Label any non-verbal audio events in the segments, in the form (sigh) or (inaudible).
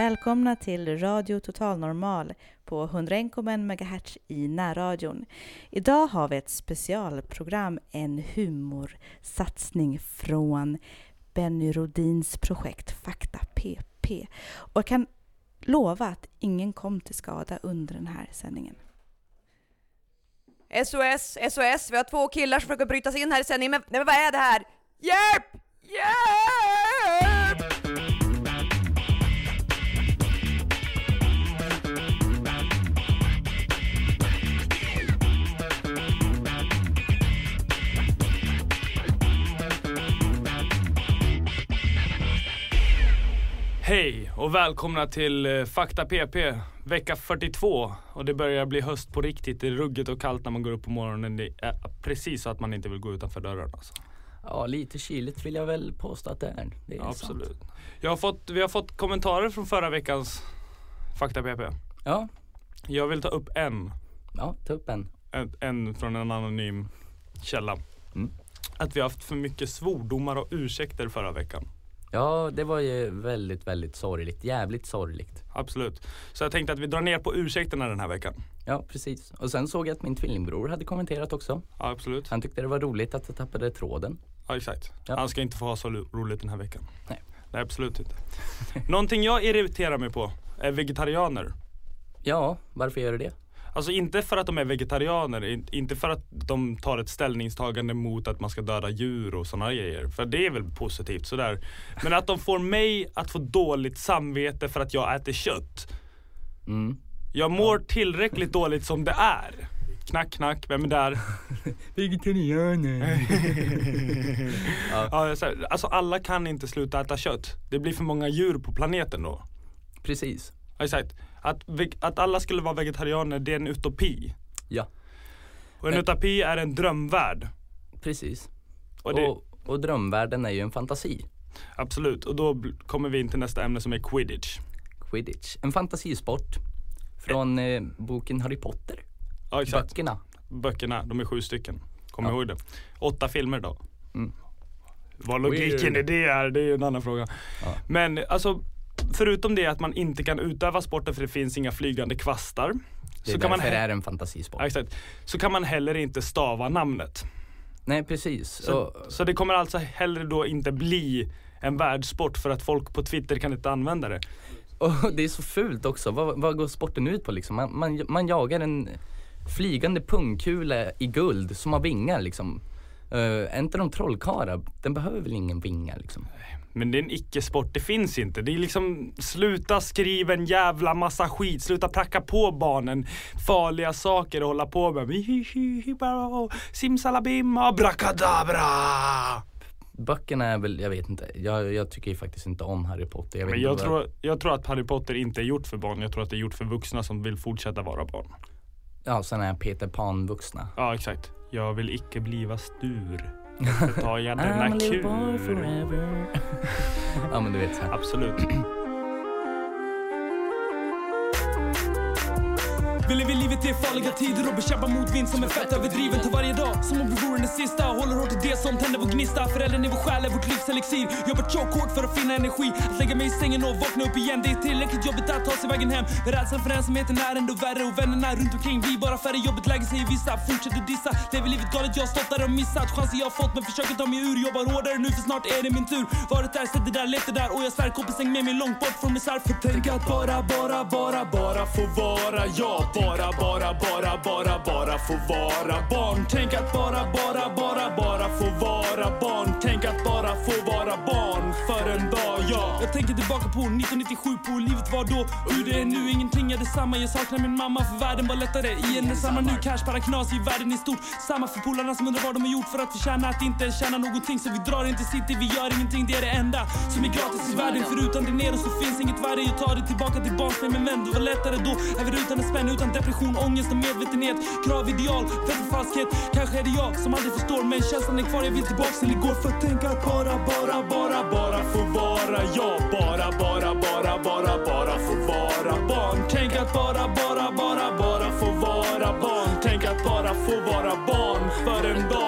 Välkomna till Radio Total Normal på 101,1 MHz i närradion. Idag har vi ett specialprogram, en humorsatsning från Benny Rodins projekt Fakta PP. Och jag kan lova att ingen kom till skada under den här sändningen. SOS, SOS, vi har två killar som försöker bryta sig in här i sändningen, men, men vad är det här? Hjälp! Hjälp! Hej och välkomna till eh, Fakta PP vecka 42 och det börjar bli höst på riktigt. Det är ruggigt och kallt när man går upp på morgonen. Det är precis så att man inte vill gå utanför dörren. Alltså. Ja, lite kyligt vill jag väl påstå att det är. Det är Absolut. Sant. Jag har fått, vi har fått kommentarer från förra veckans Fakta PP. Ja, Jag vill ta upp en, ja, ta upp en. en, en från en anonym källa. Mm. Att vi har haft för mycket svordomar och ursäkter förra veckan. Ja, det var ju väldigt, väldigt sorgligt. Jävligt sorgligt. Absolut. Så jag tänkte att vi drar ner på ursäkterna den här veckan. Ja, precis. Och sen såg jag att min tvillingbror hade kommenterat också. Ja, absolut. Han tyckte det var roligt att jag tappade tråden. Ja exakt. Ja. Han ska inte få ha så roligt den här veckan. Nej. Nej absolut inte. (laughs) Någonting jag irriterar mig på är vegetarianer. Ja, varför gör du det? Alltså inte för att de är vegetarianer, in- inte för att de tar ett ställningstagande mot att man ska döda djur och sådana grejer. För det är väl positivt sådär. Men att de får mig att få dåligt samvete för att jag äter kött. Mm. Jag mår tillräckligt dåligt som det är. Knack knack, vem är där? (laughs) Vegetarianer. (laughs) Ja, alltså alla kan inte sluta äta kött. Det blir för många djur på planeten då. Precis. Exakt. Att, att alla skulle vara vegetarianer, det är en utopi. Ja, Och en Men- utopi är en drömvärld. precis. Och Och, det, och, drömvärlden är ju en fantasi. Absolut, och då kommer vi in till nästa ämne som är quidditch. Quidditch. En fantasisport. Från eh, boken Harry Potter. Ja, exakt. Böckerna. Böckerna, de är sju stycken. Kom Ja. ihåg det. Åtta filmer då. Mm. Vad logiken Weird. i det är, det är ju en annan fråga. Ja. Men alltså, förutom det att man inte kan utöva sporten för det finns inga flygande kvastar. Det är så kan man därför he- det är en fantasisport. Ja, exakt. Så kan man heller inte stava namnet. Nej, precis. Så, Så, så det kommer alltså heller då inte bli en världssport för att folk på Twitter kan inte använda det. Och (laughs) det är så fult också. Vad, vad går sporten ut på liksom? Man, man, man jagar en flygande pungkula i guld som har vingar liksom. Uh, inte de trollkarlar? Den behöver väl ingen vingar liksom? Men det är en icke-sport, det finns inte. Det är liksom, sluta skriva en jävla massa skit, sluta pracka på barnen farliga saker och hålla på med simsalabim, abracadabra. Böckerna är väl, jag vet inte. Jag, jag tycker ju faktiskt inte om Harry Potter. Jag Men jag vad- tror, jag tror att Harry Potter inte är gjort för barn, jag tror att det är gjort för vuxna som vill fortsätta vara barn. Ja, sådana här Peter Pan-vuxna. Ja exakt. Jag vill icke bliva stur. (laughs) Därför tar jag denna kur. (laughs) ja men du vet så här. Absolut. Vi lever livet i farliga tider och bekämpar motvind som är fett överdriven. Tar varje dag som om vi vore den sista. Håller hårt i det som tänder vår gnista. Föräldern i vår själ är vårt livs elixir. Jobbar chokehårt för att finna energi. Att lägga mig i sängen och vakna upp igen. Det är tillräckligt jobbigt att ta sig vägen hem. Men rädslan för ensamheten är ändå värre. Och vännerna runt omkring blir bara färre. Jobbet läge säger vissa. Fortsätter dissa. Lever livet galet, jag har stått där och missat. Chanser jag har fått men försöker ta mig ur. Jobbar hårdare nu för snart är det min tur. Varit där, sett det där, levt det där. Och jag svär kompisen med mig långt bort från misär. För tänk att bara, bara, bara, bara få vara jag. Bara, bara, bara, bara, bara få vara barn. Tänk att bara, bara, bara, bara få vara barn. Tänk att bara få vara barn för en dag, ja. Jag tänker tillbaka på 1997, på hur livet var då. Hur det är nu, ingenting är detsamma. Jag saknar min mamma för världen var lättare. I en detsamma nu, cash bara knas i världen i stort. Samma för polarna som undrar vad de har gjort för att förtjäna att inte tjäna någonting. Så vi drar inte city, vi gör ingenting. Det är det enda som är gratis i världen. Förutan det nere så finns inget värde. Jag tar det tillbaka till barnsben. Men vän, det var lättare då. Även utan en spänn, utan depression, ångest och medvetenhet. Krav, ideal, fett falskhet. Kanske är det jag som aldrig förstår. Men känslan är kvar, jag vill tillbaks till igår. För att tänka att bara, bara, bara, bara få vara jag. Bara, bara, bara, bara, bara få vara barn. Tänk att bara, bara, bara, bara få vara barn. Tänk att bara få vara barn för en dag,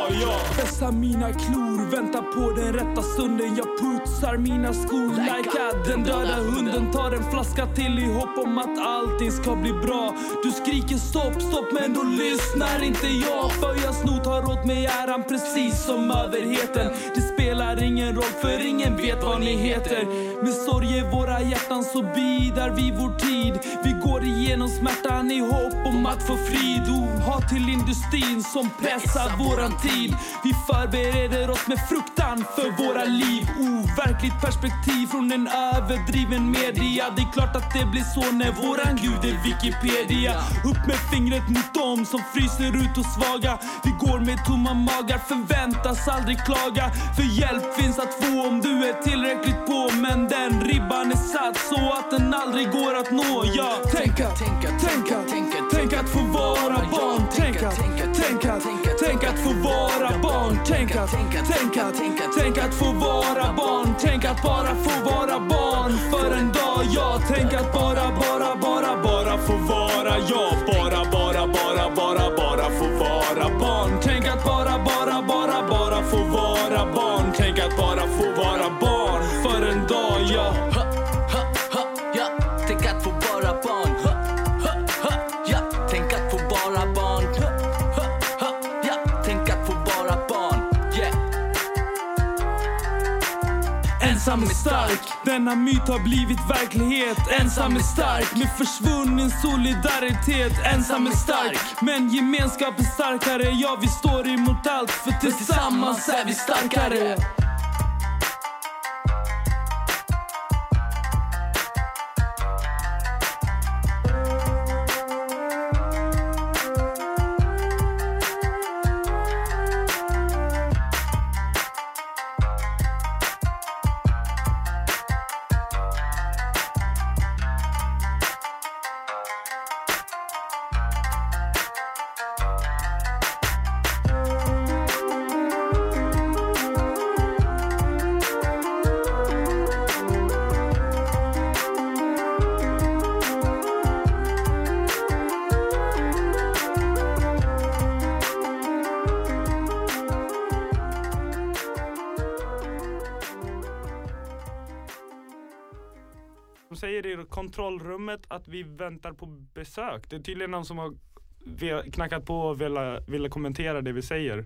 dessa mina klor, väntar på den rätta stunden. Jag putsar mina skor like den döda hunden tar en flaska till i hopp om att allting ska bli bra. Du skriker stopp, stopp, men då lyssnar inte jag. För jag snor tar åt mig äran precis som överheten. Det spelar ingen roll för ingen vet vad ni heter. Med sorg i våra hjärtan så bidar vi vår tid. Vi går igenom smärtan i hopp om att få frid. Oh, hat till industrin som pressar våran tid. Vi förbereder oss med fruktan för våra liv. Overkligt perspektiv från en överdriven media. Det är klart att det blir så när våran gud är Wikipedia. Upp med fingret mot dem som fryser ut och svaga. Vi går med tomma magar, förväntas aldrig klaga. För hjälp finns att få om du är tillräckligt på. Men den ribban är satt så att den aldrig går att nå. Ja, tänka, tänka, tänk att, tänk att, tänk att få vara barn. Tänk att, tänk att, tänk att få vara barn. Tänk att, tänk att, tänk att få vara barn. Tänk att bara få vara barn för en dag. Ja, tänk att bara, bara, bara, bara få vara jag. Bara, bara, stark, denna myt har blivit verklighet. Ensam är stark, med försvunnen solidaritet. Ensam är stark, men gemenskap är starkare. Ja, vi står emot allt, för tillsammans är vi starkare. Kontrollrummet att vi väntar på besök. Det är tydligen någon som har knackat på och velat, velat kommentera det vi säger.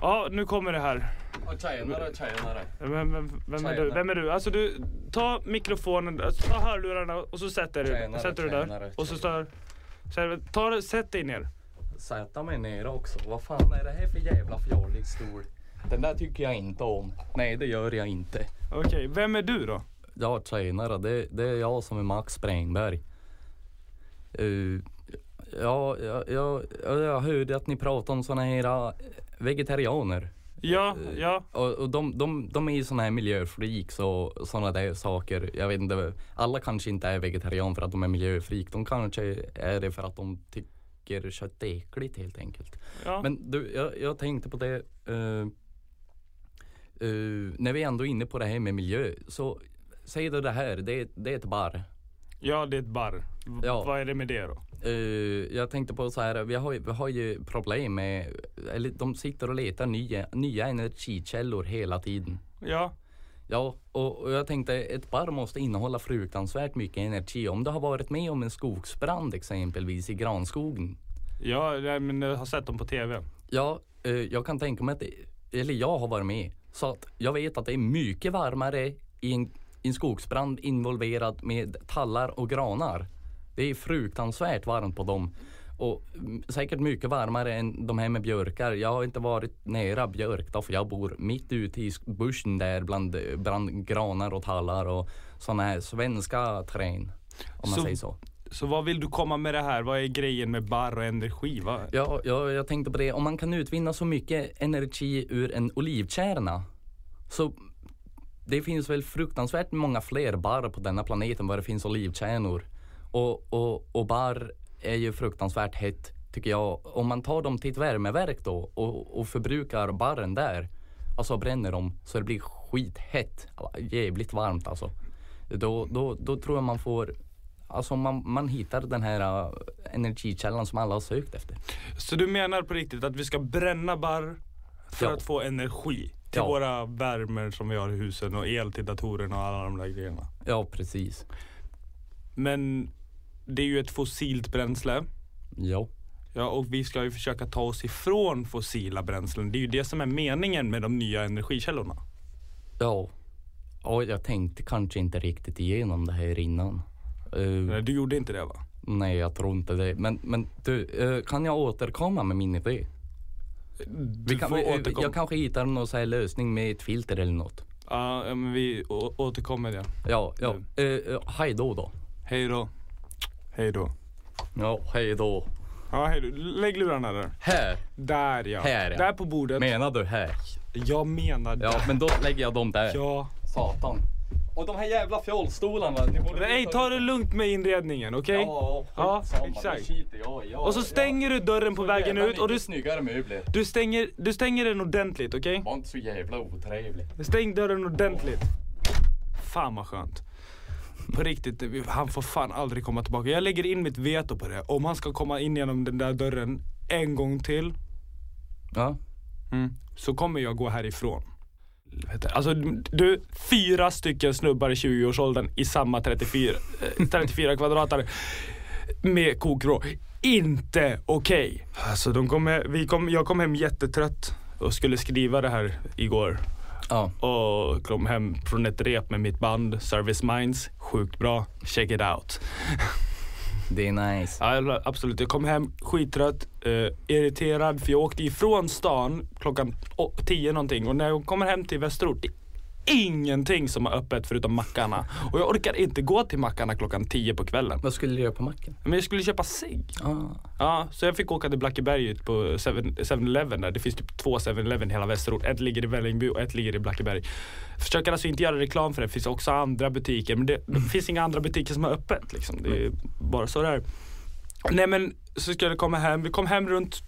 Ja, nu kommer det här. Tjenare, tjenare. Vem, vem, vem, är du? Tjena. Vem är du? Alltså du, ta mikrofonen, alltså, ta hörlurarna och så sätter du, Tjenare, sätter du där. Och så står, så, ta, sätt dig ner. Sätta mig ner också. Vad fan är det här för jävla fjollig stol? Den där tycker jag inte om. Nej, det gör jag inte. Okej, vem är du då? Ja, tjenare. Det, det är jag som är Max Sprängberg. Uh, ja, ja, ja, jag hörde att ni pratade om såna här uh, vegetarianer. Ja, ja. Och, och de, de, de är ju såna här miljöfreaks och såna där saker. Jag vet inte, alla kanske inte är vegetarian för att de är miljöfreak. De kanske är det för att de tycker kött är äckligt helt enkelt. ja. Men du, jag, jag tänkte på det. eh, eh, när vi ändå är inne på det här med miljö. Så säg du det här, det, det är ett bar. Ja, det är ett barr. V- Ja. Vad är det med det då? Eh, jag tänkte på så här, vi har, vi har ju problem med, eller de sitter och letar nya, nya energikällor hela tiden. Ja, Ja, och, och jag tänkte ett barr måste innehålla fruktansvärt mycket energi. Om du har varit med om en skogsbrand exempelvis i granskogen. ja men jag har sett dem på TV. Ja, eh, jag kan tänka mig att, det, eller jag har varit med. Så att jag vet att det är mycket varmare i en, i en skogsbrand involverad med tallar och granar. Det är fruktansvärt varmt på dem. Och mm, säkert mycket varmare än de här med björkar. Jag har inte varit nära björk då, för jag bor mitt ute i bushen där bland, bland granar och tallar och sådana här svenska träd. Om man Så- säger så. Så vad vill du komma med det här? Vad är grejen med barr och energi? Va? Ja, ja, jag tänkte på det. Om man kan utvinna så mycket energi ur en olivkärna så det finns väl fruktansvärt många fler barr på denna planet än vad det finns olivkärnor. Och, och, och barr är ju fruktansvärt hett tycker jag. Om man tar dem till ett värmeverk då och, och förbrukar barren där, alltså bränner dem så det blir skithett. Jävligt varmt alltså. Då, då, då tror jag man får Alltså man, man hittar den här äh, energikällan som alla har sökt efter. Så du menar på riktigt att vi ska bränna barr för Ja. att få energi till Ja. våra värmer som vi har i husen och el till datorerna och alla de där grejerna? Ja, precis. Men det är ju ett fossilt bränsle. Ja. Ja, och vi ska ju försöka ta oss ifrån fossila bränslen. Det är ju det som är meningen med de nya energikällorna. Ja. Ja, jag tänkte kanske inte riktigt igenom det här innan. Eh, Nej, Du gjorde inte det va? nej, jag tror inte det. Men, men du, eh, kan jag återkomma med min idé? Du Vi kan, får vi, återkomma. jag kanske hittar någon så här lösning med ett filter eller något. Ja, ja, men vi å- återkommer det. Ja, ja. Eh, hej då då. Hej då. Hej då. Ja, hej då. Ja, hej då. Lägg lurarna där. Här. Där ja. Här, ja. Där på bordet. Menar du här? Jag menar Ja, där. men då lägger jag dem där. Ja. Satan. Och de här jävla fjollstolarna. ni borde Nej, ta det lugnt med inredningen, okej? Ja, Ja, skitsamma, det exakt. skiter jag i. Ja, Och så ja. stänger du dörren på Så vägen jävla ut och du, mycket snyggare möbler. du, stänger, du stänger den ordentligt, okej? Var inte så jävla otrevlig. Stäng dörren ordentligt. Fan vad skönt. På riktigt, han får fan aldrig komma tillbaka. Jag lägger in mitt veto på det. Om han ska komma in genom den där dörren en gång till, Ja. mm, så kommer jag gå härifrån. Helvete. Alltså du, fyra stycken snubbar i 20-årsåldern i samma 34, eh, 34 kvadratare med kokrå. Inte okej. Alltså de kom, vi kom, jag kom hem jättetrött och skulle skriva det här igår. Ja. Och kom hem från ett rep med mitt band Service Minds. Sjukt bra. Check it out. Det är nice. Ja, absolut. Jag kom hem skittrött, eh, irriterad för jag åkte ifrån stan klockan 10 någonting och när jag kommer hem till Västerort det är ingenting som har öppet förutom mackarna. Och jag orkar inte gå till mackarna klockan 10 på kvällen. Vad skulle du göra på macken? Men jag skulle köpa cigg. Ah. Ja, så jag fick åka till Blackeberg på 7- 7-Eleven där. Det finns typ två 7-Eleven i hela Västerort. Ett ligger i Vällingby och ett ligger i Blackeberg. Försöker alltså inte göra reklam för det. Det finns också andra butiker. Men det, det finns inga andra butiker som har öppet liksom. Det är bara så där. Nej men så skulle jag komma hem. Vi kom hem runt,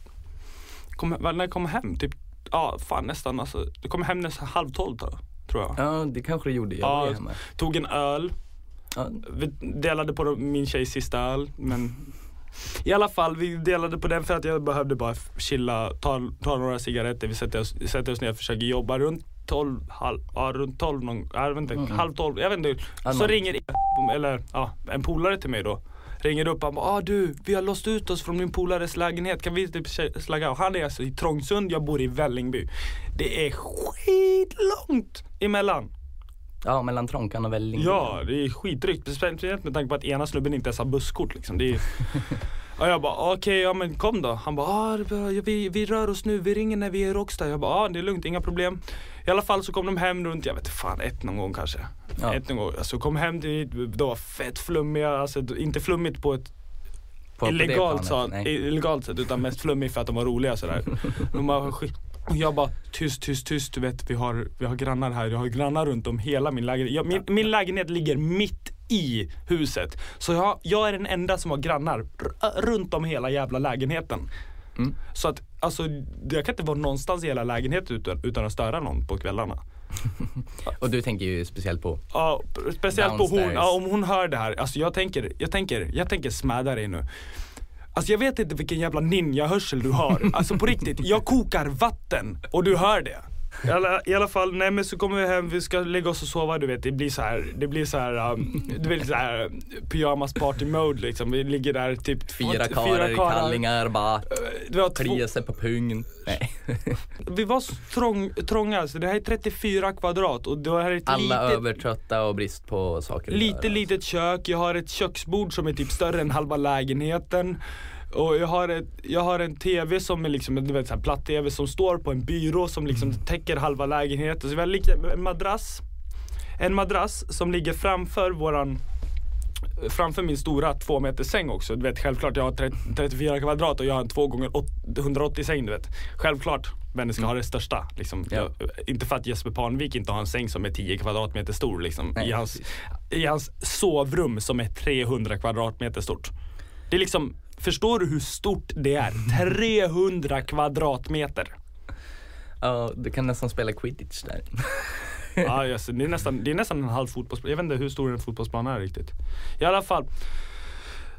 kom, när jag kom hem? Typ, ja fan nästan alltså. Det kom hem nästan halv tolv då, tror jag. Ja, det kanske det gjorde. Jag Ja, tog en öl. Ja. Vi delade på min tjejs sista öl men i alla fall, vi delade på den för att jag behövde bara chilla, ta, ta några cigaretter, vi sätter oss, sätter oss ner och försöker jobba runt 12, halv, ja, runt 12, någon, jag vet inte, Mm. halv 12, jag vet inte. Så någon- ringer eller ja, en polare till mig då. Ringer upp och bara, ah, du, vi har låst ut oss från min polares lägenhet, kan vi typ slagga av? Han är alltså i Trångsund, jag bor i Vällingby. Det är skitlångt emellan. Ja, mellan Trånkan och Vällingby. Ja, det är skitdrygt. Speciellt med tanke på att ena snubben inte ens har busskort liksom. Det är... (laughs) Och jag bara okej, ja men kom då. Han bara, ah, vi, vi rör oss nu, vi ringer när vi är i Råcksta. Jag bara, ah, det är lugnt, inga problem. I alla fall så kom de hem runt, jag vet inte fan, ett någon gång kanske. Ja. Ett någon gång. Alltså kom hem dit, de var fett flummiga, alltså inte flummigt på ett På- på illegalt, planet, sa, nej. illegalt sätt utan mest flummig för att de var roliga sådär. (laughs) de bara, skit- och jag bara tyst, tyst, tyst, du vet vi har, vi har grannar här, jag har grannar runt om hela min lägenhet. Jag, min, min lägenhet ligger mitt i huset. Så jag, jag är den enda som har grannar runt om hela jävla lägenheten. Mm. Så att alltså, jag kan inte vara någonstans i hela lägenheten utan, utan att störa någon på kvällarna. (laughs) Och du tänker ju speciellt på Ja, speciellt på hon, Downstairs. ja, om hon hör det här. Alltså jag tänker, jag tänker, jag tänker smäda dig nu. Alltså jag vet inte vilken jävla ninja-hörsel du har. Alltså på riktigt, jag kokar vatten och du hör det. I alla, I alla fall, nej men så kommer vi hem, vi ska lägga oss och sova du vet. Det blir så här, det blir så här, um, det blir så här uh, pyjamas party mode liksom. Vi ligger där typ fyra karlar i kallingar bara två, kliar sig på pungen. Nej. (laughs) vi var så trång, trånga, så det här är 34 kvadrat och det här är ett Alla litet, övertrötta och brist på saker Lite göra. litet kök, jag har ett köksbord som är typ större än halva lägenheten. Och jag har, ett, jag har en TV som är liksom du vet, så här platt-TV som står på en byrå som liksom Mm. täcker halva lägenheten. Så vi har lika, en madrass. En madrass som ligger framför våran Framför min stora två meter säng också. Du vet självklart jag har 30, 34 kvadrat och jag har en 2 gånger 180 säng du vet. Självklart Benny ska ha det största. Liksom. Mm. Ja. Jag, inte för att Jesper Parnevik inte har en säng som är 10 kvadratmeter stor liksom. Nej, I, hans, I hans sovrum som är 300 kvadratmeter stort. Det är liksom, förstår du hur stort det är? 300 kvadratmeter. Ja, du kan nästan spela quidditch där. Ja, yes, det, är nästan, det är nästan en halv fotbollsplan. Jag vet inte hur stor en fotbollsplan är riktigt. I alla fall.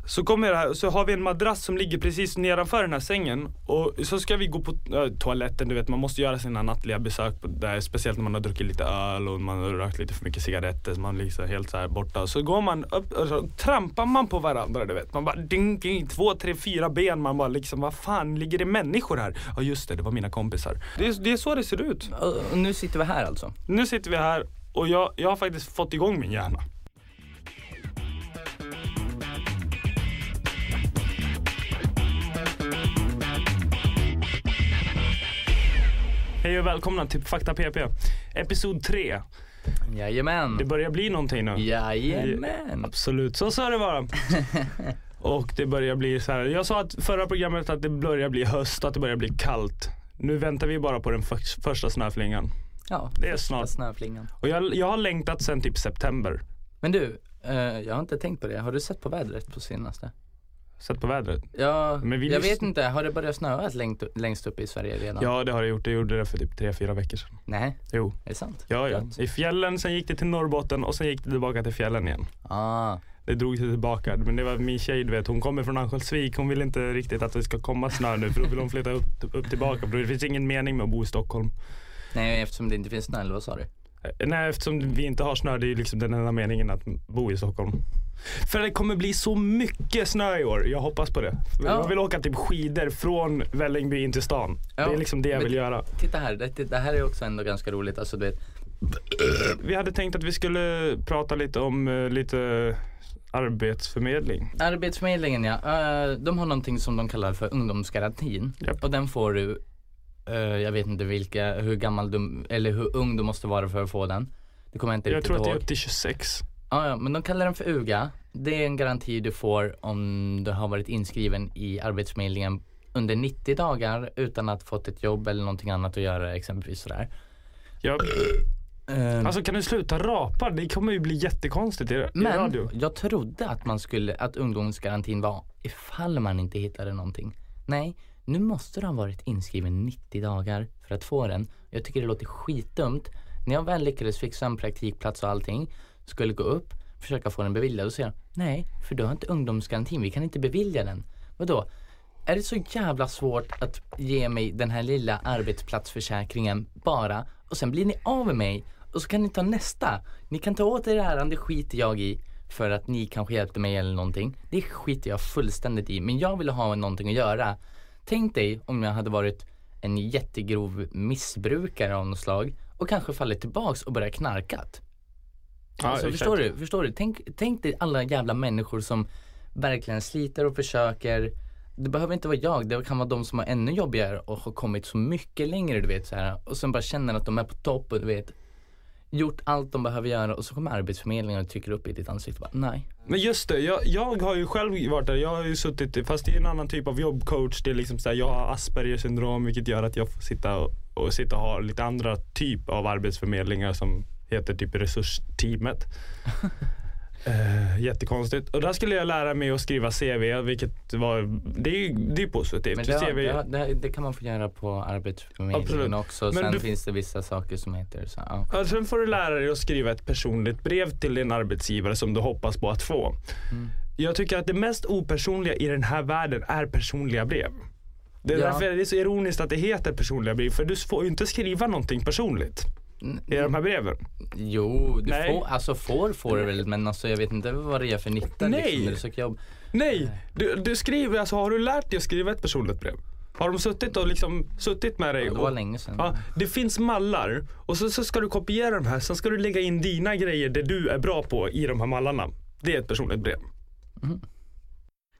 Så kommer här, så har vi en madrass som ligger precis nedanför den här sängen och så ska vi gå på äh, toaletten, du vet man måste göra sina nattliga besök där, speciellt när man har druckit lite öl och man har rökt lite för mycket cigaretter så man är liksom helt så här borta. Så går man upp och så trampar man på varandra du vet. Man bara ding, ding, två, tre, fyra ben. Man bara liksom, vad fan ligger det människor här? Ja just det, det var mina kompisar. Det är, det är så det ser ut. Och nu sitter vi här alltså. Nu sitter vi här och jag, jag har faktiskt fått igång min hjärna. Hej och välkomna till Fakta PP. Episod 3. Jajamän. Det börjar bli någonting nu. Jajamän. Absolut, så ska det vara. (laughs) Och det börjar bli så här. Jag sa att förra programmet att det börjar bli höst, att det börjar bli kallt. Nu väntar vi bara på den för, första snöflingan. Ja, Det är snart. snöflingan. Och jag, jag har längtat sen typ september. Men du, eh, jag har inte tänkt på det. Har du sett på vädret på senaste? Sett på vädret. Ja, Men vi jag vet inte. Har det börjat snöa längst, längst upp i Sverige redan? Ja det har det gjort. Det gjorde det för typ 3-4 veckor sedan. Nej, Jo. är det sant? Ja, ja. I fjällen, sen gick det till Norrbotten och sen gick det tillbaka till fjällen igen. Ah, Det drog sig tillbaka. Men det var min tjej, du vet, hon kommer från Örnsköldsvik. Hon vill inte riktigt att det ska komma snö nu för då vill hon flytta upp, upp tillbaka. För det finns ingen mening med att bo i Stockholm. nej eftersom det inte finns snö, eller vad sa du? Eh, Nej, eftersom vi inte har snö, det är ju liksom den enda meningen att bo i Stockholm. För det kommer bli så mycket snö i år. Jag hoppas på det. Ja. Jag vill åka typ skidor från Vällingby in till stan. Ja, Det är liksom det jag vill göra. Titta här, det, det här är också ändå ganska roligt. Alltså du vet, Vi hade tänkt att vi skulle prata lite om eh, lite arbetsförmedling. Arbetsförmedlingen ja, Eh, de har någonting som de kallar för ungdomsgarantin. Japp. Och den får du, eh, jag vet inte vilka, hur gammal du, eller hur ung du måste vara för att få den. Det kommer jag inte Jag riktigt tror att det är ihåg. upp till 26. Ja, ja, men de kallar den för UGA. Det är en garanti du får om du har varit inskriven i Arbetsförmedlingen under 90 dagar utan att fått ett jobb eller någonting annat att göra exempelvis sådär. Ja, Eh, alltså kan du sluta rapa? Det kommer ju bli jättekonstigt i, i men radio. jag trodde att man skulle, att ungdomsgarantin var ifall man inte hittade någonting. Nej, nu måste du ha varit inskriven 90 dagar för att få den. Jag tycker det låter skitdumt. När jag väl lyckades fixa en praktikplats och allting, skulle gå upp, försöka få den beviljad och säga nej, för du har inte ungdomsgarantin, vi kan inte bevilja den. Vadå? Är det så jävla svårt att ge mig den här lilla arbetsplatsförsäkringen bara och sen blir ni av med mig och så kan ni ta nästa. Ni kan ta åt er äran, det skiter jag i för att ni kanske hjälpte mig eller någonting. Det skiter jag fullständigt i, men jag ville ha någonting att göra. Tänk dig om jag hade varit en jättegrov missbrukare av något slag och kanske fallit tillbaks och börjat knarkat. Ja, alltså, exakt. förstår du? Förstår du? Tänk, tänk dig alla jävla människor som verkligen sliter och försöker. Det behöver inte vara jag, det kan vara de som har ännu jobbigare och har kommit så mycket längre du vet så här och sen bara känner att de är på topp och du vet gjort allt de behöver göra och så kommer arbetsförmedlingen och trycker upp i ditt ansikte och bara nej. Men just det, jag, jag har ju själv varit där. Jag har ju suttit, fast det är en annan typ av jobbcoach. Det är liksom så här, jag har Asperger syndrom vilket gör att jag får sitta och, och sitta och ha lite andra typ av arbetsförmedlingar som heter typ resursteamet. (laughs) Eh, jättekonstigt. Och där skulle jag lära mig att skriva CV, vilket var, det är ju det är positivt. Men det, CV, det, det, det kan man få göra på Arbetsförmedlingen också. Men Sen du- finns det vissa saker som heter så. Ja. Ja, sen får du lära dig att skriva ett personligt brev till din arbetsgivare som du hoppas på att få. Mm. Jag tycker att det mest opersonliga i den här världen är personliga brev. Det är Ja. därför det är så ironiskt att det heter personliga brev, för du får ju inte skriva någonting personligt i de här breven. Jo, du Nej. får, alltså får får du väl men alltså jag vet inte vad det gör för nytta Nej. liksom när du söker jobb. Nej, du, du skriver, alltså har du lärt dig att skriva ett personligt brev? Har de suttit och liksom suttit med dig? Ja, det var och, länge sedan. Ja, det finns mallar och så, så ska du kopiera de här, sen ska du lägga in dina grejer, det du är bra på i de här mallarna. Det är ett personligt brev.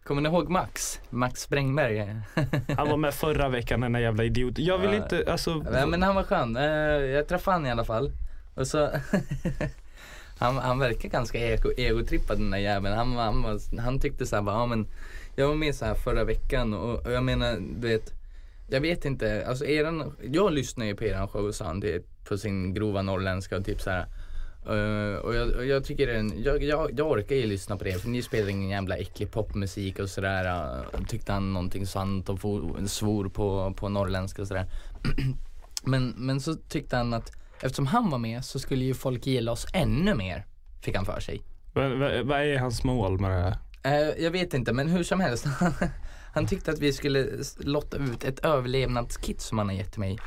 Kommer ni ihåg Max? Max Sprängberg? (laughs) Han var med förra veckan den där jävla idiot. Jag vill Ja. inte, alltså. Nej men han var skön. Eh, jag träffade han i alla fall. Och så (laughs) han, han verkar ganska ego, egotrippad den där jäveln. Han, han, var, han tyckte såhär bara, ja men jag var med så här förra veckan och, och jag menar du vet jag vet inte, alltså eran, jag lyssnar ju på eran show sa han på sin grova norrländska och typ så här. Eh, och, jag, jag tycker den, jag, jag, jag orkar ju lyssna på det för ni spelar ingen jävla äcklig popmusik och sådär. Uh, tyckte han någonting sant och for, svor på, på norrländska och sådär. (clears throat) men, men så tyckte han att eftersom han var med så skulle ju folk gilla oss ännu mer. Fick han för sig. Vad, vad, vad är hans mål med det här? Eh, jag vet inte men hur som helst. (laughs) han tyckte att vi skulle lotta ut ett överlevnadskit som han har gett till mig.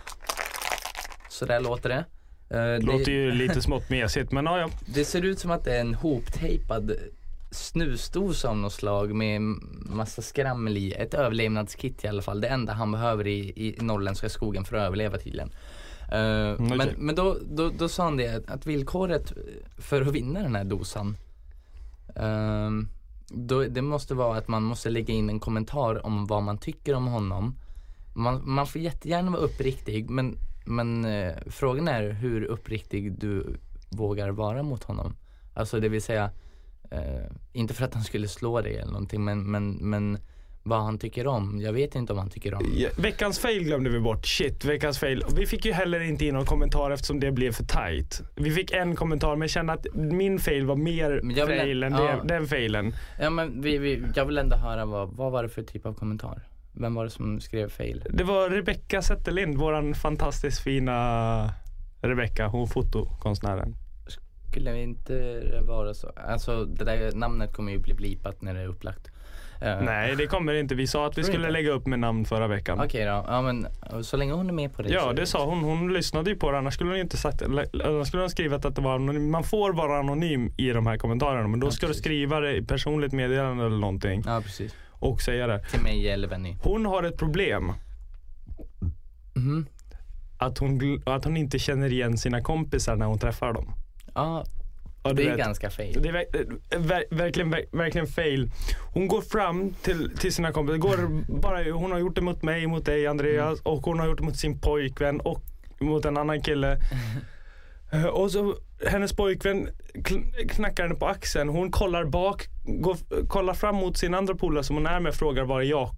Så där låter det. Eh, Låter ju lite smått mesigt men ja, ja. det ser ut som att det är en hoptejpad snusdosa av något slag med massa skrammel i. Ett överlevnadskit i alla fall. Det enda han behöver i, i norrländska skogen för att överleva tydligen. Eh, okej. Men, men då, då, då sa han det att, villkoret för att vinna den här dosan ehm, då, det måste vara att man måste lägga in en kommentar om vad man tycker om honom. Man, man får jättegärna vara uppriktig men, men eh, frågan är hur uppriktig du vågar vara mot honom. Alltså det vill säga, eh, inte för att han skulle slå dig eller någonting men, men, men vad han tycker om. Jag vet inte om han tycker om. Ja, Veckans fail glömde vi bort. Shit, veckans fail. Vi fick ju heller inte in någon kommentar eftersom det blev för tight. Vi fick en kommentar men kände att min fail var mer fail än ja. den failen. Ja men vi, vi, jag vill ändå höra vad, vad var det för typ av kommentar? Vem var det som skrev fail? Det var Rebecca Zetterlind, våran fantastiskt fina Rebecca, hon fotokonstnären. Skulle det inte vara så? Alltså det där namnet kommer ju bli blipat när det är upplagt. Eh, Nej, det kommer inte. Vi sa att vi skulle lägga upp med namn förra veckan. Okej då, ja men så länge hon är med på det Ja, det sa hon. Hon lyssnade ju på det. Annars skulle hon inte sagt Annars skulle hon skrivit att det var anonym. Man får vara anonym i de här kommentarerna. Men då Ja, ska precis. du skriva det i personligt meddelande eller någonting. Ja precis. Och säga det. Till mig eller Benny. Hon har ett problem. Mhm. Att hon, att hon inte känner igen sina kompisar när hon träffar dem. Ja, du det är vet. ganska fail. Det är ver- ver- verkligen, ver- verkligen fail. Hon går fram till, till sina kompisar. Går bara, hon har gjort det mot mig, mot dig Andreas och hon har gjort det mot sin pojkvän och mot en annan kille. (laughs) Eh, Och så hennes pojkvän kn- knackar henne på axeln. Hon kollar bak, går, kollar fram mot sin andra polare som hon är med och frågar var är jag?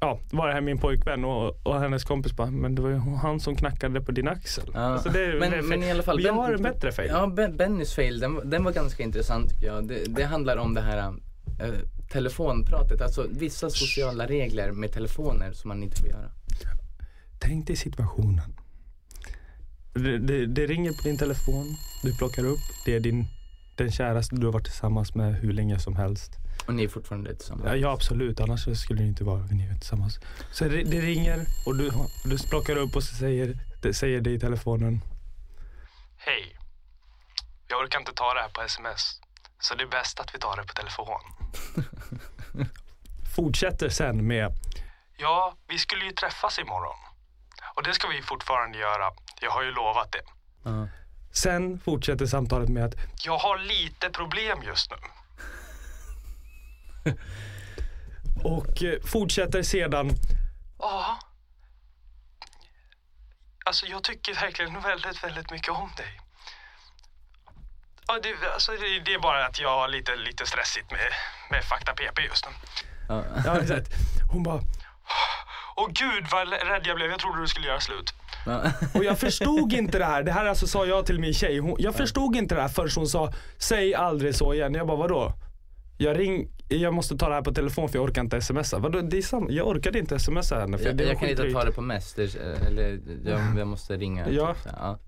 Ja, var är min pojkvän? Och, och hennes kompis bara, men det var ju han som knackade på din axel. Ja. Alltså det, men, det men i alla fall. Vi har en bättre fail. Ja, ben, Bennys fail, den, den var ganska intressant tycker jag. Det, det handlar om det här eh, telefonpratet, alltså vissa sociala regler med telefoner som man inte får göra. Tänk dig situationen. Det, det, det ringer på din telefon, du plockar upp, det är din, den käraste du har varit tillsammans med hur länge som helst. Och ni är fortfarande tillsammans. Ja, ja absolut, annars skulle det inte vara ni är tillsammans. Så det, det ringer och du, du plockar upp och så säger det säger det i telefonen. Hej. Jag orkar inte ta det här på sms. Så det är bäst att vi tar det på telefon. (laughs) Fortsätter sen med. Ja, vi skulle ju träffas imorgon. Och det ska vi fortfarande göra. Jag har ju lovat det. Ja. Sen fortsätter samtalet med att jag har lite problem just nu. (laughs) Och eh, fortsätter sedan. Ja. Alltså jag tycker verkligen väldigt, väldigt mycket om dig. Ja, det, alltså, det, det är bara att jag har lite, lite stressigt med, med fakta PP just nu. Ja. Ja, exakt. Hon bara, (laughs) åh gud vad rädd jag blev. Jag trodde du skulle göra slut. Och jag förstod (laughs) inte det här, det här alltså sa jag till min tjej. Hon, jag förstod inte det här förrän hon sa, säg aldrig så igen. Jag bara, vadå? Jag ring, jag måste ta det här på telefon för jag orkar inte smsa. Vadå, det är sam, jag orkade inte smsa henne för Jag, jag kan inte ta det på mess, det, eller jag, jag måste ringa. Ja. typ ja.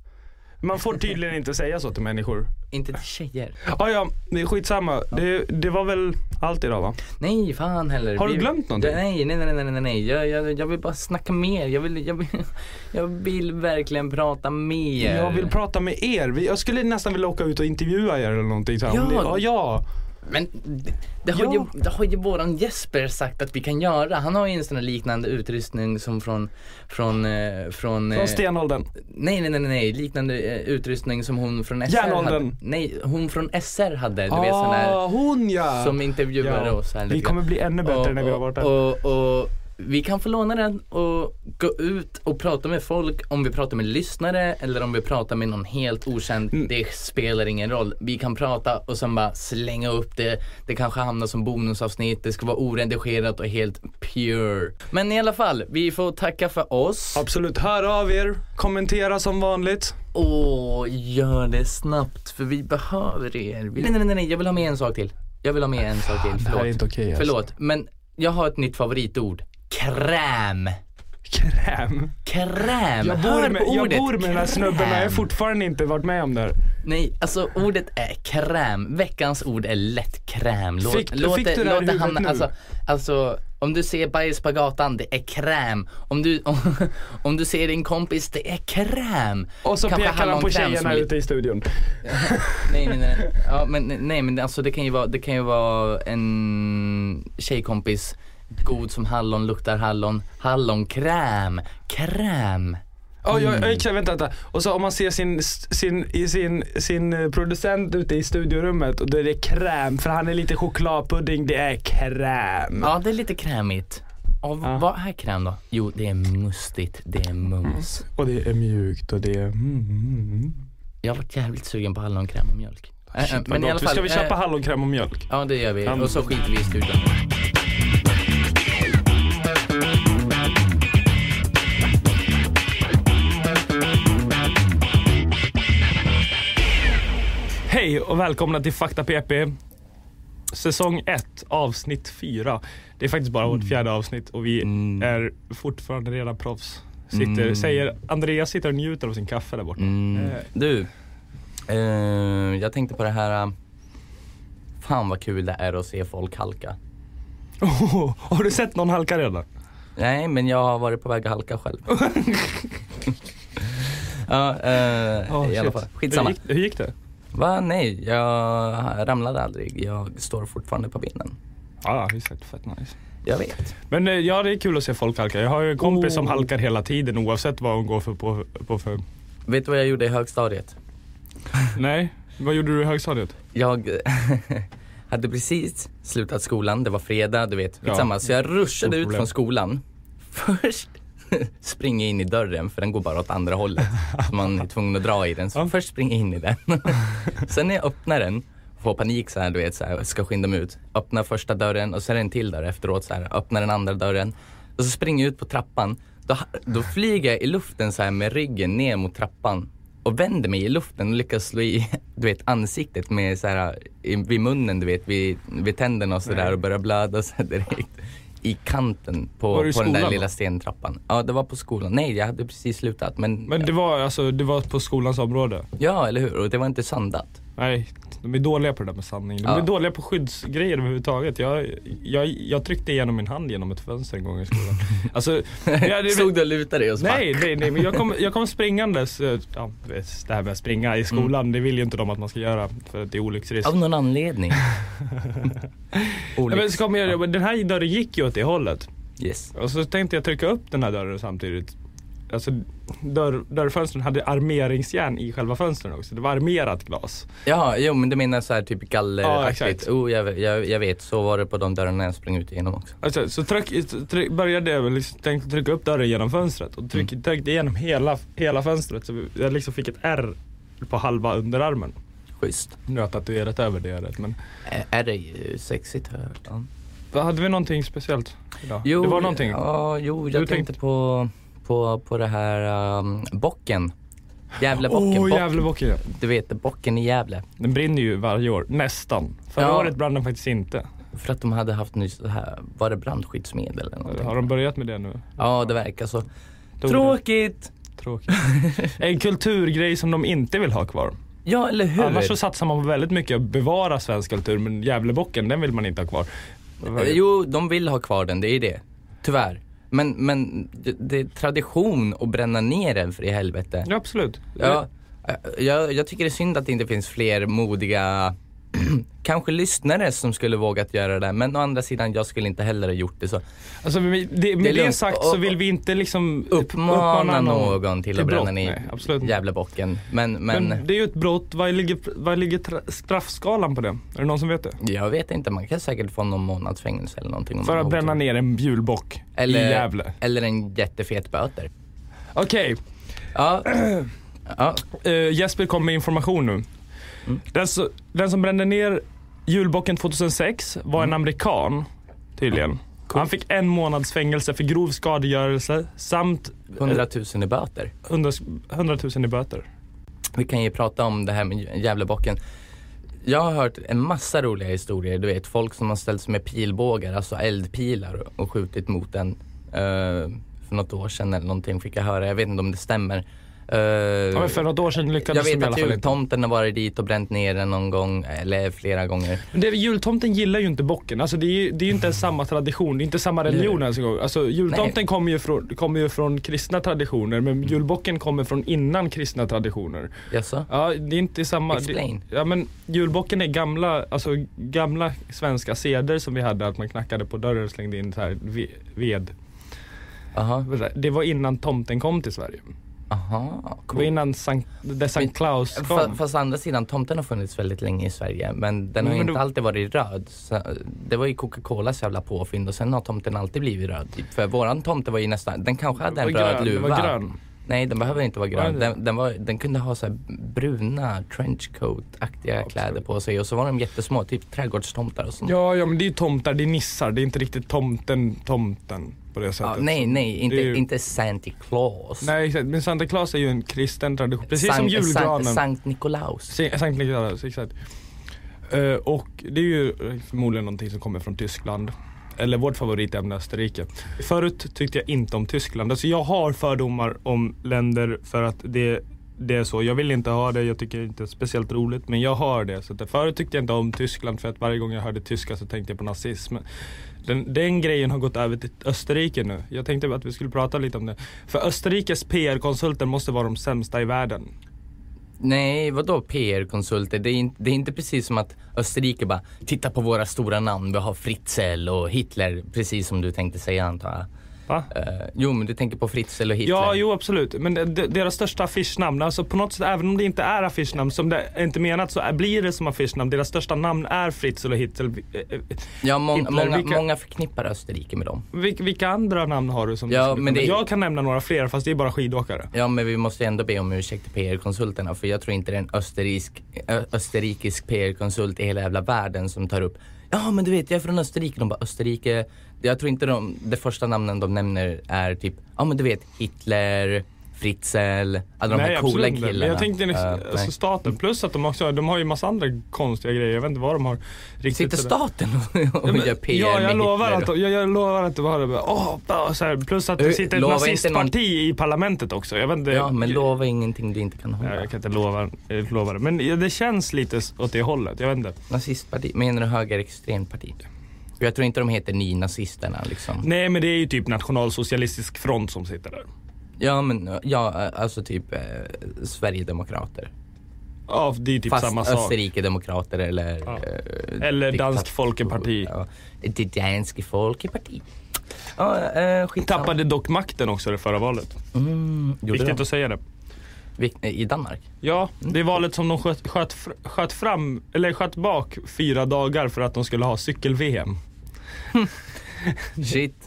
Man får tydligen inte säga så till människor. Inte till tjejer. Ja, ja, det är skitsamma. Det, det var väl allt idag va? Nej, fan heller. Har du Vi- glömt någonting? Nej, nej, nej, nej, nej, nej. Jag, jag, jag vill bara snacka mer. Jag vill, jag vill, (laughs) jag vill verkligen prata mer. Jag vill prata med er. Vi- Jag skulle nästan vilja åka ut och intervjua er eller någonting. Så här. Om Ja. ni- ja, ja. Men det, det, har Ja. ju, det har ju våran Jesper sagt att vi kan göra. Han har ju en sån här liknande utrustning som från, från, eh, från, eh, Från stenåldern. Nej, nej, nej, nej, nej. liknande eh, utrustning som hon från SR Järnåldern. hade. Nej, hon från SR hade. Du vet sån här Ah, hon ja! som intervjuade Ja. oss här Vi kommer bli ännu bättre när vi har varit där. Och, och, och vi kan få låna den och gå ut och prata med folk om vi pratar med lyssnare eller om vi pratar med någon helt okänd. Mm. Det spelar ingen roll. Vi kan prata och sen bara slänga upp det. Det kanske hamnar som bonusavsnitt. Det ska vara oredigerat och helt pure. Men i alla fall, vi får tacka för oss. Absolut, hör av er, kommentera som vanligt. Åh, gör det snabbt för vi behöver er. Vi... Nej, nej, nej, nej, jag vill ha med en sak till. Jag vill ha med en sak till. Det här Förlåt. är inte okej alltså. Förlåt, men jag har ett nytt favoritord. Kräm. Kräm. Kräm. Jag Hör bor, med, på jag ordet bor med den här snubben och jag har fortfarande inte varit med om det här. Nej, alltså ordet är kräm. Veckans ord är lätt kräm. Låt, Fick- låt fick det, du det här låt det hamna, nu? alltså, alltså om du ser bajs på gatan, det är kräm. Om du, om, om du ser din kompis, det är kräm. Och så Kanske pekar han på tjejerna är- ute i studion. (laughs) Nej, nej, nej. Ja, men, nej, men alltså det kan ju vara, det kan ju vara en tjejkompis, god som hallon, luktar hallon, hallonkräm, kräm. Ja, Mm. ja, exakt, vänta, vänta. Och så om man ser sin, sin, sin, sin eh, producent ute i studiorummet och då är det kräm för han är lite chokladpudding, det är kräm. Ja, det är lite krämigt. Och Ja. vad är kräm då? Jo, det är mustigt, det är mums. Och det är mjukt och det är mm, mm. Jag har varit jävligt sugen på hallonkräm och mjölk. Äh, äh, Men i alla fall, ska vi köpa äh, hallonkräm och mjölk? Ja, det gör vi. Och så skiter vi i studion. Hej och välkomna till Fakta PP. Säsong 1, avsnitt 4. Det är faktiskt bara vårt fjärde avsnitt och vi Mm. är fortfarande redan proffs. Sitter, Mm. säger, Andreas sitter och njuter av sin kaffe där borta. Mm. Eh, Du, eh, jag tänkte på det här. äh, Fan vad kul det är att se folk halka. Oh, (laughs) har du sett någon halka redan? Nej, men jag har varit på väg att halka själv. (laughs) (laughs) ja, eh, Oh, i alla fall. Skitsamma. Hur gick, hur gick det? Va? Nej, jag ramlade aldrig. Jag står fortfarande på benen. Ja, det är fett, fett nice. Jag vet. Men eh, ja, det är kul att se folk halka. Jag har ju en kompis som Oh. halkar hela tiden oavsett vad hon går för på, på för. Vet du vad jag gjorde i högstadiet? (laughs) Nej, vad gjorde du i högstadiet? Jag (laughs) hade precis slutat skolan, det var fredag, du vet. Ja. Så jag ruschade ut från skolan. (laughs) Först (laughs) springer in i dörren för den går bara åt andra hållet. Så man är tvungen att dra i den. Så först springer jag in i den. (laughs) Sen när jag öppnar den, får panik så här, du vet, så här, ska skynda mig ut. Öppnar första dörren och det en till dörr efteråt så här. Öppnar den andra dörren. Och så springer jag ut på trappan. Då, då flyger jag i luften så här med ryggen ner mot trappan. Och vänder mig i luften och lyckas slå i, (laughs) du vet, ansiktet med så här, i, vid munnen, du vet, vid, vid tänderna och sådär och börjar blöda så direkt. I kanten på, på den där lilla stentrappan. Ja, det var på skolan. Nej, jag hade precis slutat. Men, Men det var alltså, det var på skolans område? ja, eller hur? Och det var inte sandat. Nej, de är dåliga på det där med sanning. De Ja. är dåliga på skyddsgrejer överhuvudtaget. Jag, jag, jag tryckte igenom min hand genom ett fönster en gång i skolan. (laughs) Alltså, ja, det, Stod du och lutade dig och så nej, nej, nej, men jag kom, jag kom springandes. eh, Ja, det här med att springa i skolan, det vill ju inte de att man ska göra för att det är olycksrisk. Av någon anledning. (laughs) (laughs) Ja, men så kom jag, den här dörren gick ju åt det hållet. Yes. Och så tänkte jag trycka upp den här dörren samtidigt. Alltså dörr, dörrfönstren hade armeringsjärn i själva fönstren också. Det var armerat glas. Ja, jo men du menar så här typ Ja, galleraktigt. exakt. oh, jag, jag, jag vet, så var det på de dörrarna jag sprang ut igenom också. Alltså, så tryck, tryck, började jag liksom, tänkte trycka upp dörren genom fönstret och tryck, tryckte igenom hela, hela fönstret så jag liksom fick ett R på halva underarmen. Schysst. Nu har jag tatuerat över det ärret men. Ä- Är det ju sexigt har jag hört. Ja. Hade vi någonting speciellt idag? Jo, det var någonting? Ja, jo, jag Du tänkte på, på, på det här um, bocken. Gävlebocken. Åh, Bock- Gävlebocken, ja. Du vet, bocken i Gävle. Den brinner ju varje år, nästan. Förra Ja. året brann den faktiskt inte. För att de hade haft nyss här, var det brandskyddsmedel eller någonting? Har de börjat med det nu? Ja, det verkar så. Tog Tråkigt! det. Tråkigt. en kulturgrej som de inte vill ha kvar. Ja, eller hur? Annars så satsar man på väldigt mycket att bevara svensk kultur, men Gävlebocken, den vill man inte ha kvar. Jo, de vill ha kvar den, det är det. Tyvärr. Men, men det, det är tradition att bränna ner den för i helvete. Ja, absolut. Ja, jag, jag tycker det är synd att det inte finns fler modiga (clears throat) kanske lyssnare som skulle vågat göra det. Men å andra sidan, jag skulle inte heller ha gjort det så. Alltså, med det, Det med det, lugnt. sagt så vill vi inte liksom Uppmana någon till, att bränna ner. Gävlebocken. Men, men, Men, det är ju ett brott, vad ligger, vad ligger tra- straffskalan på det? Är det någon som vet det? jag vet inte, man kan säkert få någon månads fängelse eller någonting. För att bränna ner en julbock eller, i Gävle. Eller en jättefet böter. Okej, Ja. (clears throat) ja. eh, Jesper kom med information nu. Mm. Den, så, den som brände ner julbocken 2006 var Mm. en amerikan, tydligen. Han fick en månads fängelse för grov skadegörelse samt 100 000 i böter. 100, 100 000 i böter. Vi kan ju prata om det här med Gävlebocken. Jag har hört en massa roliga historier. Du vet, folk som har ställt sig med pilbågar, alltså eldpilar och skjutit mot den. eh, för något år sedan eller någonting fick jag höra. Jag vet inte om det stämmer. Eh, Ja, men för något år sedan jag lyckades de i vet alla att fall inte. jultomten har varit dit och bränt ner den någon gång, eller flera gånger. Men det, jultomten gillar ju inte bocken. Alltså det är ju det är ju inte ens samma tradition. Det är inte samma religion ens en gång. Alltså jultomten kommer ju, från, kommer ju från kristna traditioner men julbocken kommer från innan kristna traditioner. Jaså? Ja, det är inte samma. Explain. Det, ja men julbocken är gamla, alltså gamla svenska seder som vi hade att man knackade på dörren och slängde in så här ve- ved. Aha, Det var innan tomten kom till Sverige. Aha, Det var cool. innan Sankt, Fa- kom. Fast å andra sidan, tomten har funnits väldigt länge i Sverige men den har Men inte då- alltid varit röd. Så, det var ju Coca-Colas jävla påfynd och sen har tomten alltid blivit röd. Typ. För våran tomte var ju nästan, den kanske hade en Det röd grön, det luva. var grön. Nej den behöver inte vara Var grön. den? Den, var, den kunde ha så här bruna trenchcoat-aktiga kläder på sig och så var de jättesmå, typ trädgårdstomtar och sånt. Ja, ja men det är ju tomtar, det är nissar. Det är inte riktigt tomten, tomten på det sättet. Ja, nej, nej, inte, ju- inte Santa Claus. Nej exakt, men Santa Claus är ju en kristen tradition. Precis som Sankt- julgranen. Sankt, Sankt Nikolaus. Sa- Sankt Nikolaus, exakt. Eh, och det är ju förmodligen någonting som kommer från Tyskland. Eller vårt favoritämne Österrike. Förut tyckte jag inte om Tyskland. Alltså jag har fördomar om länder för att det, det är så. Jag vill inte ha det, jag tycker inte det är speciellt roligt. Men jag har det. Så att eh, förut tyckte jag inte om Tyskland för att varje gång jag hörde tyska så tänkte jag på nazism. Den, den grejen har gått över till Österrike nu. Jag tänkte att vi skulle prata lite om det. För Österrikes PR-konsulter måste vara de sämsta i världen. Nej, vadå PR-konsulter? Det är, inte, det är inte precis som att Österrike bara, titta på våra stora namn, vi har Fritzl och Hitler, precis som du tänkte säga antar jag. Va? Eh, jo, men du tänker på Fritzl och Hitler. Ja, jo absolut. Men de, de, deras största affischnamn, alltså på något sätt, även om det inte är affischnamn, som det är inte menat så är, blir det som affischnamn. Deras största namn är Fritzl och Hitler. Eh, eh, Ja, mång, Hitler, många, vilka- många förknippar Österrike med dem. Vilka, vilka andra namn har du som Ja, du men det- Jag kan nämna några fler fast det är bara skidåkare. Ja, men vi måste ändå be om ursäkt till PR-konsulterna för jag tror inte det är en österrisk, ö, österrikisk PR-konsult i hela jävla världen som tar upp Ja men du vet jag är från Österrike, de bara Österrike? Jag tror inte de, det första namnen de nämner är typ Ja men du vet Hitler, Fritzl, alla de här coola killarna Men jag tänkte Eh, alltså, nej. staten, plus att de också de har ju massa andra konstiga grejer. Jag vet inte vad de har riktigt. Sitter staten och, och Ja, men- gör PR ja, med jag lovar, Hitler? att, jag, jag lovar att det. Åh, bara så här, plus att det sitter ett lova nazistparti i parlamentet också. Jag vet inte, Ja men lova ingenting du inte kan hålla. Ja, jag kan inte lova, lova det. Men det känns lite åt det hållet. Jag vet inte. Nazistparti, menar du högerextremt parti? Jag tror inte de heter nynazisterna liksom. Nej men det är ju typ nationalsocialistisk front som sitter där. Ja men, ja alltså typ eh, Sverigedemokrater. Ja, det är typ Fast samma sak. Österrike-demokrater eller... Ja. eh, Eller Dansk Folkeparti. Ja, det danske folkeparti. Ja, eh. Tappade dock makten också det förra valet. Mm, Viktigt att säga det. Vik- I Danmark? Ja, det är valet som de sköt, sköt, sköt fram, eller sköt bak fyra dagar för att de skulle ha cykel-VM. (laughs) Shit.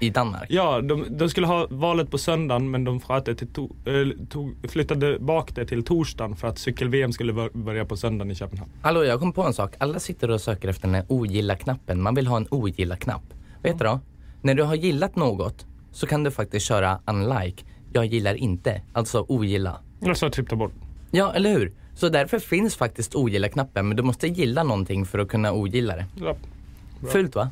I Danmark? Ja, de, de skulle ha valet på söndagen men de det till to, eller, tog, flyttade bak det till torsdagen för att cykel-VM skulle bör- börja på söndagen i Köpenhamn. Hallå, jag kom på en sak. Alla sitter och söker efter den här ogilla-knappen. Man vill ha en ogilla-knapp. Vet du då? När du har gillat något så kan du faktiskt köra unlike. Jag gillar inte, alltså ogilla. Alltså typ ta bort. Ja, eller hur? Så därför finns faktiskt ogilla-knappen, men du måste gilla någonting för att kunna ogilla det. Ja. Bra. Fult va?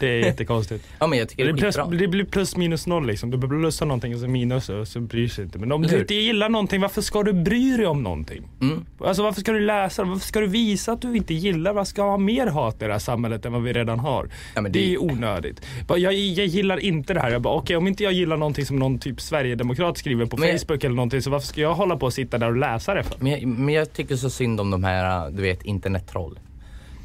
Det är jättekonstigt. Ja men jag tycker det, är plus, det blir plus minus noll liksom. Du plussar någonting och så minus och så bryr sig inte. Men om du inte gillar någonting, varför ska du bry dig om någonting? Mm. Alltså varför ska du läsa? Varför ska du visa att du inte gillar? Vad ska ha mer hat i det här samhället än vad vi redan har? Ja, det... det- är onödigt. Jag, jag gillar inte det här. Jag bara, okej om inte jag gillar någonting som någon typ Sverigedemokrat skriver på Men Facebook eller någonting så varför ska jag hålla på och sitta där och läsa det för? Men jag, men jag tycker så synd om de här, du vet, internettroll.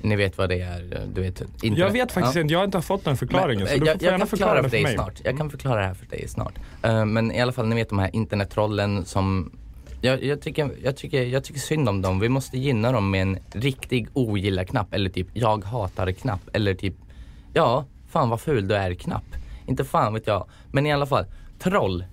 Ni vet vad det är, du vet. Internet. Jag vet faktiskt Ja. inte, jag har inte fått den förklaringen Men, så du jag, får jag gärna kan förklara det för dig mig. snart. Jag kan förklara det här för dig snart. Eh, men i alla fall, ni vet de här internettrollen som jag, jag, tycker, jag, tycker, jag tycker synd om dem. Vi måste gynna dem med en riktig ogilla-knapp eller typ jag hatar-knapp eller typ ja, fan vad ful du är-knapp. Inte fan vet jag. Men i alla fall, troll.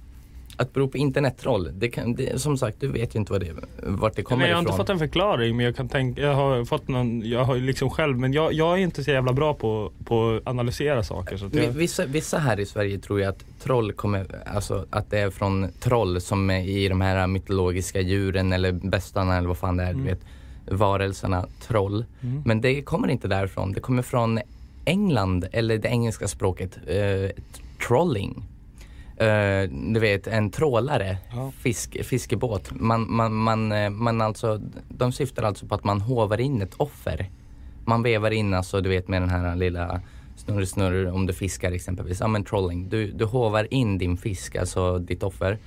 Att bero på internettroll, det kan, det, som sagt du vet ju inte vad det, vart det kommer Nej, jag har ifrån. inte fått en förklaring men jag kan tänka, jag har fått någon, jag har liksom själv, men jag, jag är inte så jävla bra på, på att analysera saker. Så att jag, Vissa, vissa här i Sverige tror ju att troll kommer, alltså att det är från troll som är i de här mytologiska djuren eller bestarna eller vad fan det är, du vet. Varelserna, troll. Mm. Men det kommer inte därifrån. Det kommer från England eller det engelska språket, eh, trolling. Eh, du vet en trålare, Ja. fisk, fiskebåt. Man, man, man, eh, man alltså, de syftar alltså på att man hovar in ett offer. Man vevar in alltså, du vet med den här lilla snurr snurr om du fiskar exempelvis. Ja men trolling. Du, du hovar in din fisk, alltså ditt offer.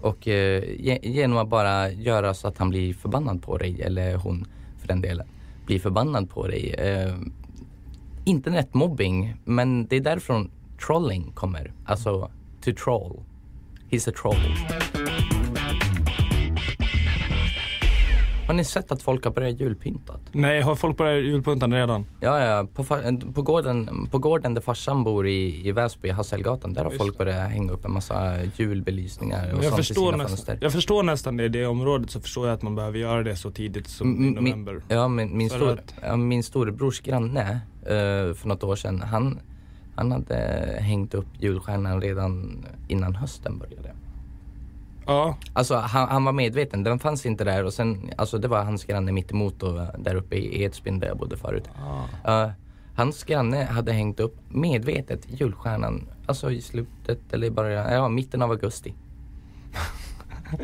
Och ge, genom att bara göra så att han blir förbannad på dig, eller hon för den delen, blir förbannad på dig. Eh, internetmobbing, men det är därifrån trolling kommer. Alltså, to troll. He's a troll. Har ni sett att folk har börjat julpyntat? nej, har folk börjat julpyntan redan? Ja, ja. På, på, gården, på gården där farsan bor i, i Väsby, Hasselgatan, där har Just folk börjat hänga upp en massa julbelysningar och Jag sånt i sina nästan, fönster. jag förstår nästan det, i det området så förstår jag att man behöver göra det så tidigt som Mm, i november. Ja, men min, För stor, att- ja, min storebrors granne eh, för något år sedan, han, han hade hängt upp julstjärnan redan innan hösten började. Ja, Alltså han, han var medveten, den fanns inte där och sen, alltså det var hans granne mitt emot och där uppe i Edsbyn där jag bodde förut. Eh, hans granne hade hängt upp medvetet julstjärnan, alltså i slutet eller i början, ja mitten av augusti.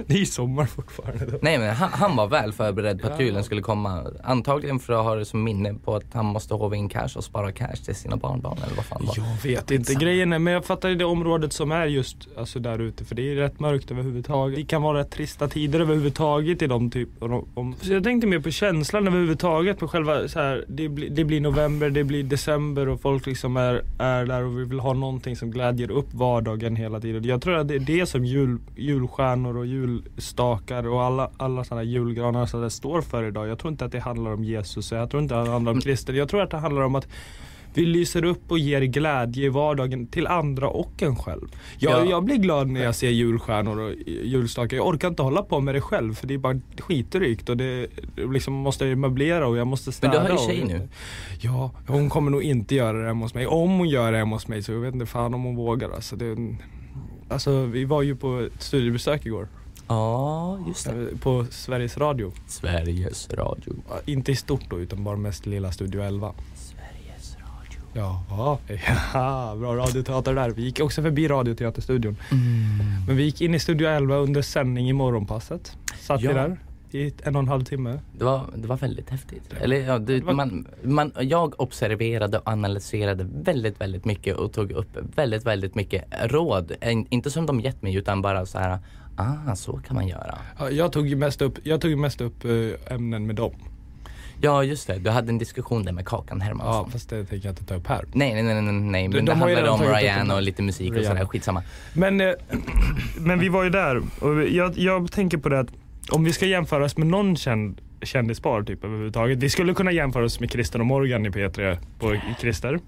Det är sommar fortfarande då. Nej men han, han var väl förberedd på att Ja. julen skulle komma. Antagligen för att ha det som minne på att han måste håva in cash och spara cash till sina barnbarn eller vad fan var. Jag vet inte. Skitsamma. Grejen är, men jag fattar ju det området som är just alltså där ute för det är rätt mörkt överhuvudtaget. Det kan vara rätt trista tider överhuvudtaget i de typ om, om. Så jag tänkte mer på känslan överhuvudtaget på själva så här, det, blir, det blir november, det blir december och folk liksom är, är där och vi vill ha någonting som glädjer upp vardagen hela tiden. Jag tror att det är det som jul, julstjärnor och julstakar och alla, alla sådana julgranar så där står för idag. Jag tror inte att det handlar om Jesus, jag tror inte att det handlar om kristen. Jag tror att det handlar om att vi lyser upp och ger glädje i vardagen till andra och en själv. Jag, Ja. jag blir glad när jag ser julstjärnor och julstakar. Jag orkar inte hålla på med det själv för det är bara skitrykt och det liksom måste jag möblera och jag måste Men städa. du har ju och- tjej nu. Ja, hon kommer nog inte göra det hemma hos mig. Om hon gör det hemma hos mig så jag vet inte fan om hon vågar alltså. Det, alltså vi var ju på ett studiebesök igår. Ja, just det. eh, På Sveriges Radio. Sveriges Radio. Ja, Inte i stort då utan bara mest lilla Studio 11. Sveriges Radio. Ja, ja bra radioteater där. Vi gick också förbi Radioteaterstudion. Mm. Men vi gick in i Studio 11 under sändning i morgonpasset. Satt Ja. vi där i en och en halv timme. Det var, det var väldigt häftigt. Eller ja, det, Det var- man, man, jag observerade och analyserade väldigt, väldigt mycket och tog upp väldigt, väldigt mycket råd. En- Inte som de gett mig utan bara så här, ah, så kan man göra. Ja, Jag tog ju mest upp, jag tog mest upp eh, ämnen med dem. Ja, just det. Du hade en diskussion där med Kakan Ja, Hermansson. fast det tänker jag inte ta upp här. Nej, nej, nej, nej, nej. Men de det handlade om Ryan och lite musik och Rihanna. sådär. Skitsamma. Men, eh, (clears throat) men vi var ju där och jag, jag tänker på det att om vi ska jämföra oss med någon känd kändispar typ överhuvudtaget. Vi skulle kunna jämföra oss med Christer och Morgan i P3 på Christer.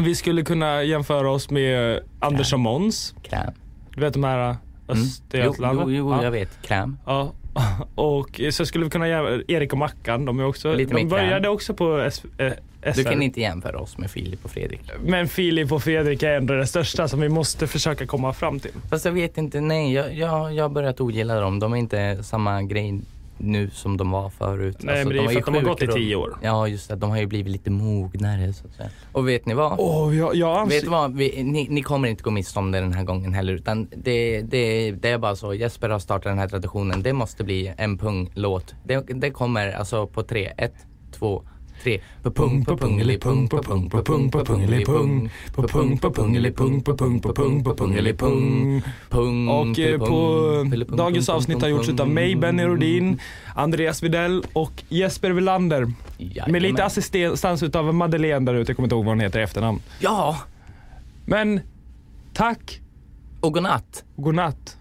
Vi skulle kunna jämföra oss med Anders och Måns. Kräm. Du vet de här Mm. Jo, Östergötland? jo, jo, ja. jag vet. Kräm. Ja, (laughs) Och så skulle vi kunna göra Erik och Mackan, de är också, Lite de kräm. började också på S, eh, SR. Du kan inte jämföra oss med Filip och Fredrik. Men Filip och Fredrik är ändå det största som vi måste försöka komma fram till. Fast jag vet inte, nej jag, jag, jag har börjat ogilla dem. De är inte samma grej nu som de var förut. Alltså, Nej, men det är var för ju att de har gått i tio år. Ja just det, de har ju blivit lite mognare så att säga. Och vet ni vad? Åh, jag, jag anser- Vet vad? Vi, ni, ni kommer inte gå miste om det den här gången heller utan det, det, det är bara så. Jesper har startat den här traditionen. Det måste bli en punglåt. Det, det kommer alltså på tre. Ett, två, tre. På pung, på pungelipung, på pung, på pung, på pungelipung. På pung, på pungelipung, på pung, på pung, på pungelipung. Pung, Och eh, på pung, dagens pung, avsnitt pung, har gjorts pung. utav mig, Benny Rodin, Andreas Videll och Jesper Velander. Med lite assistans utav Madeleine där ute, jag kommer inte ihåg vad hon heter i efternamn. Ja! Men tack Och godnatt. godnatt.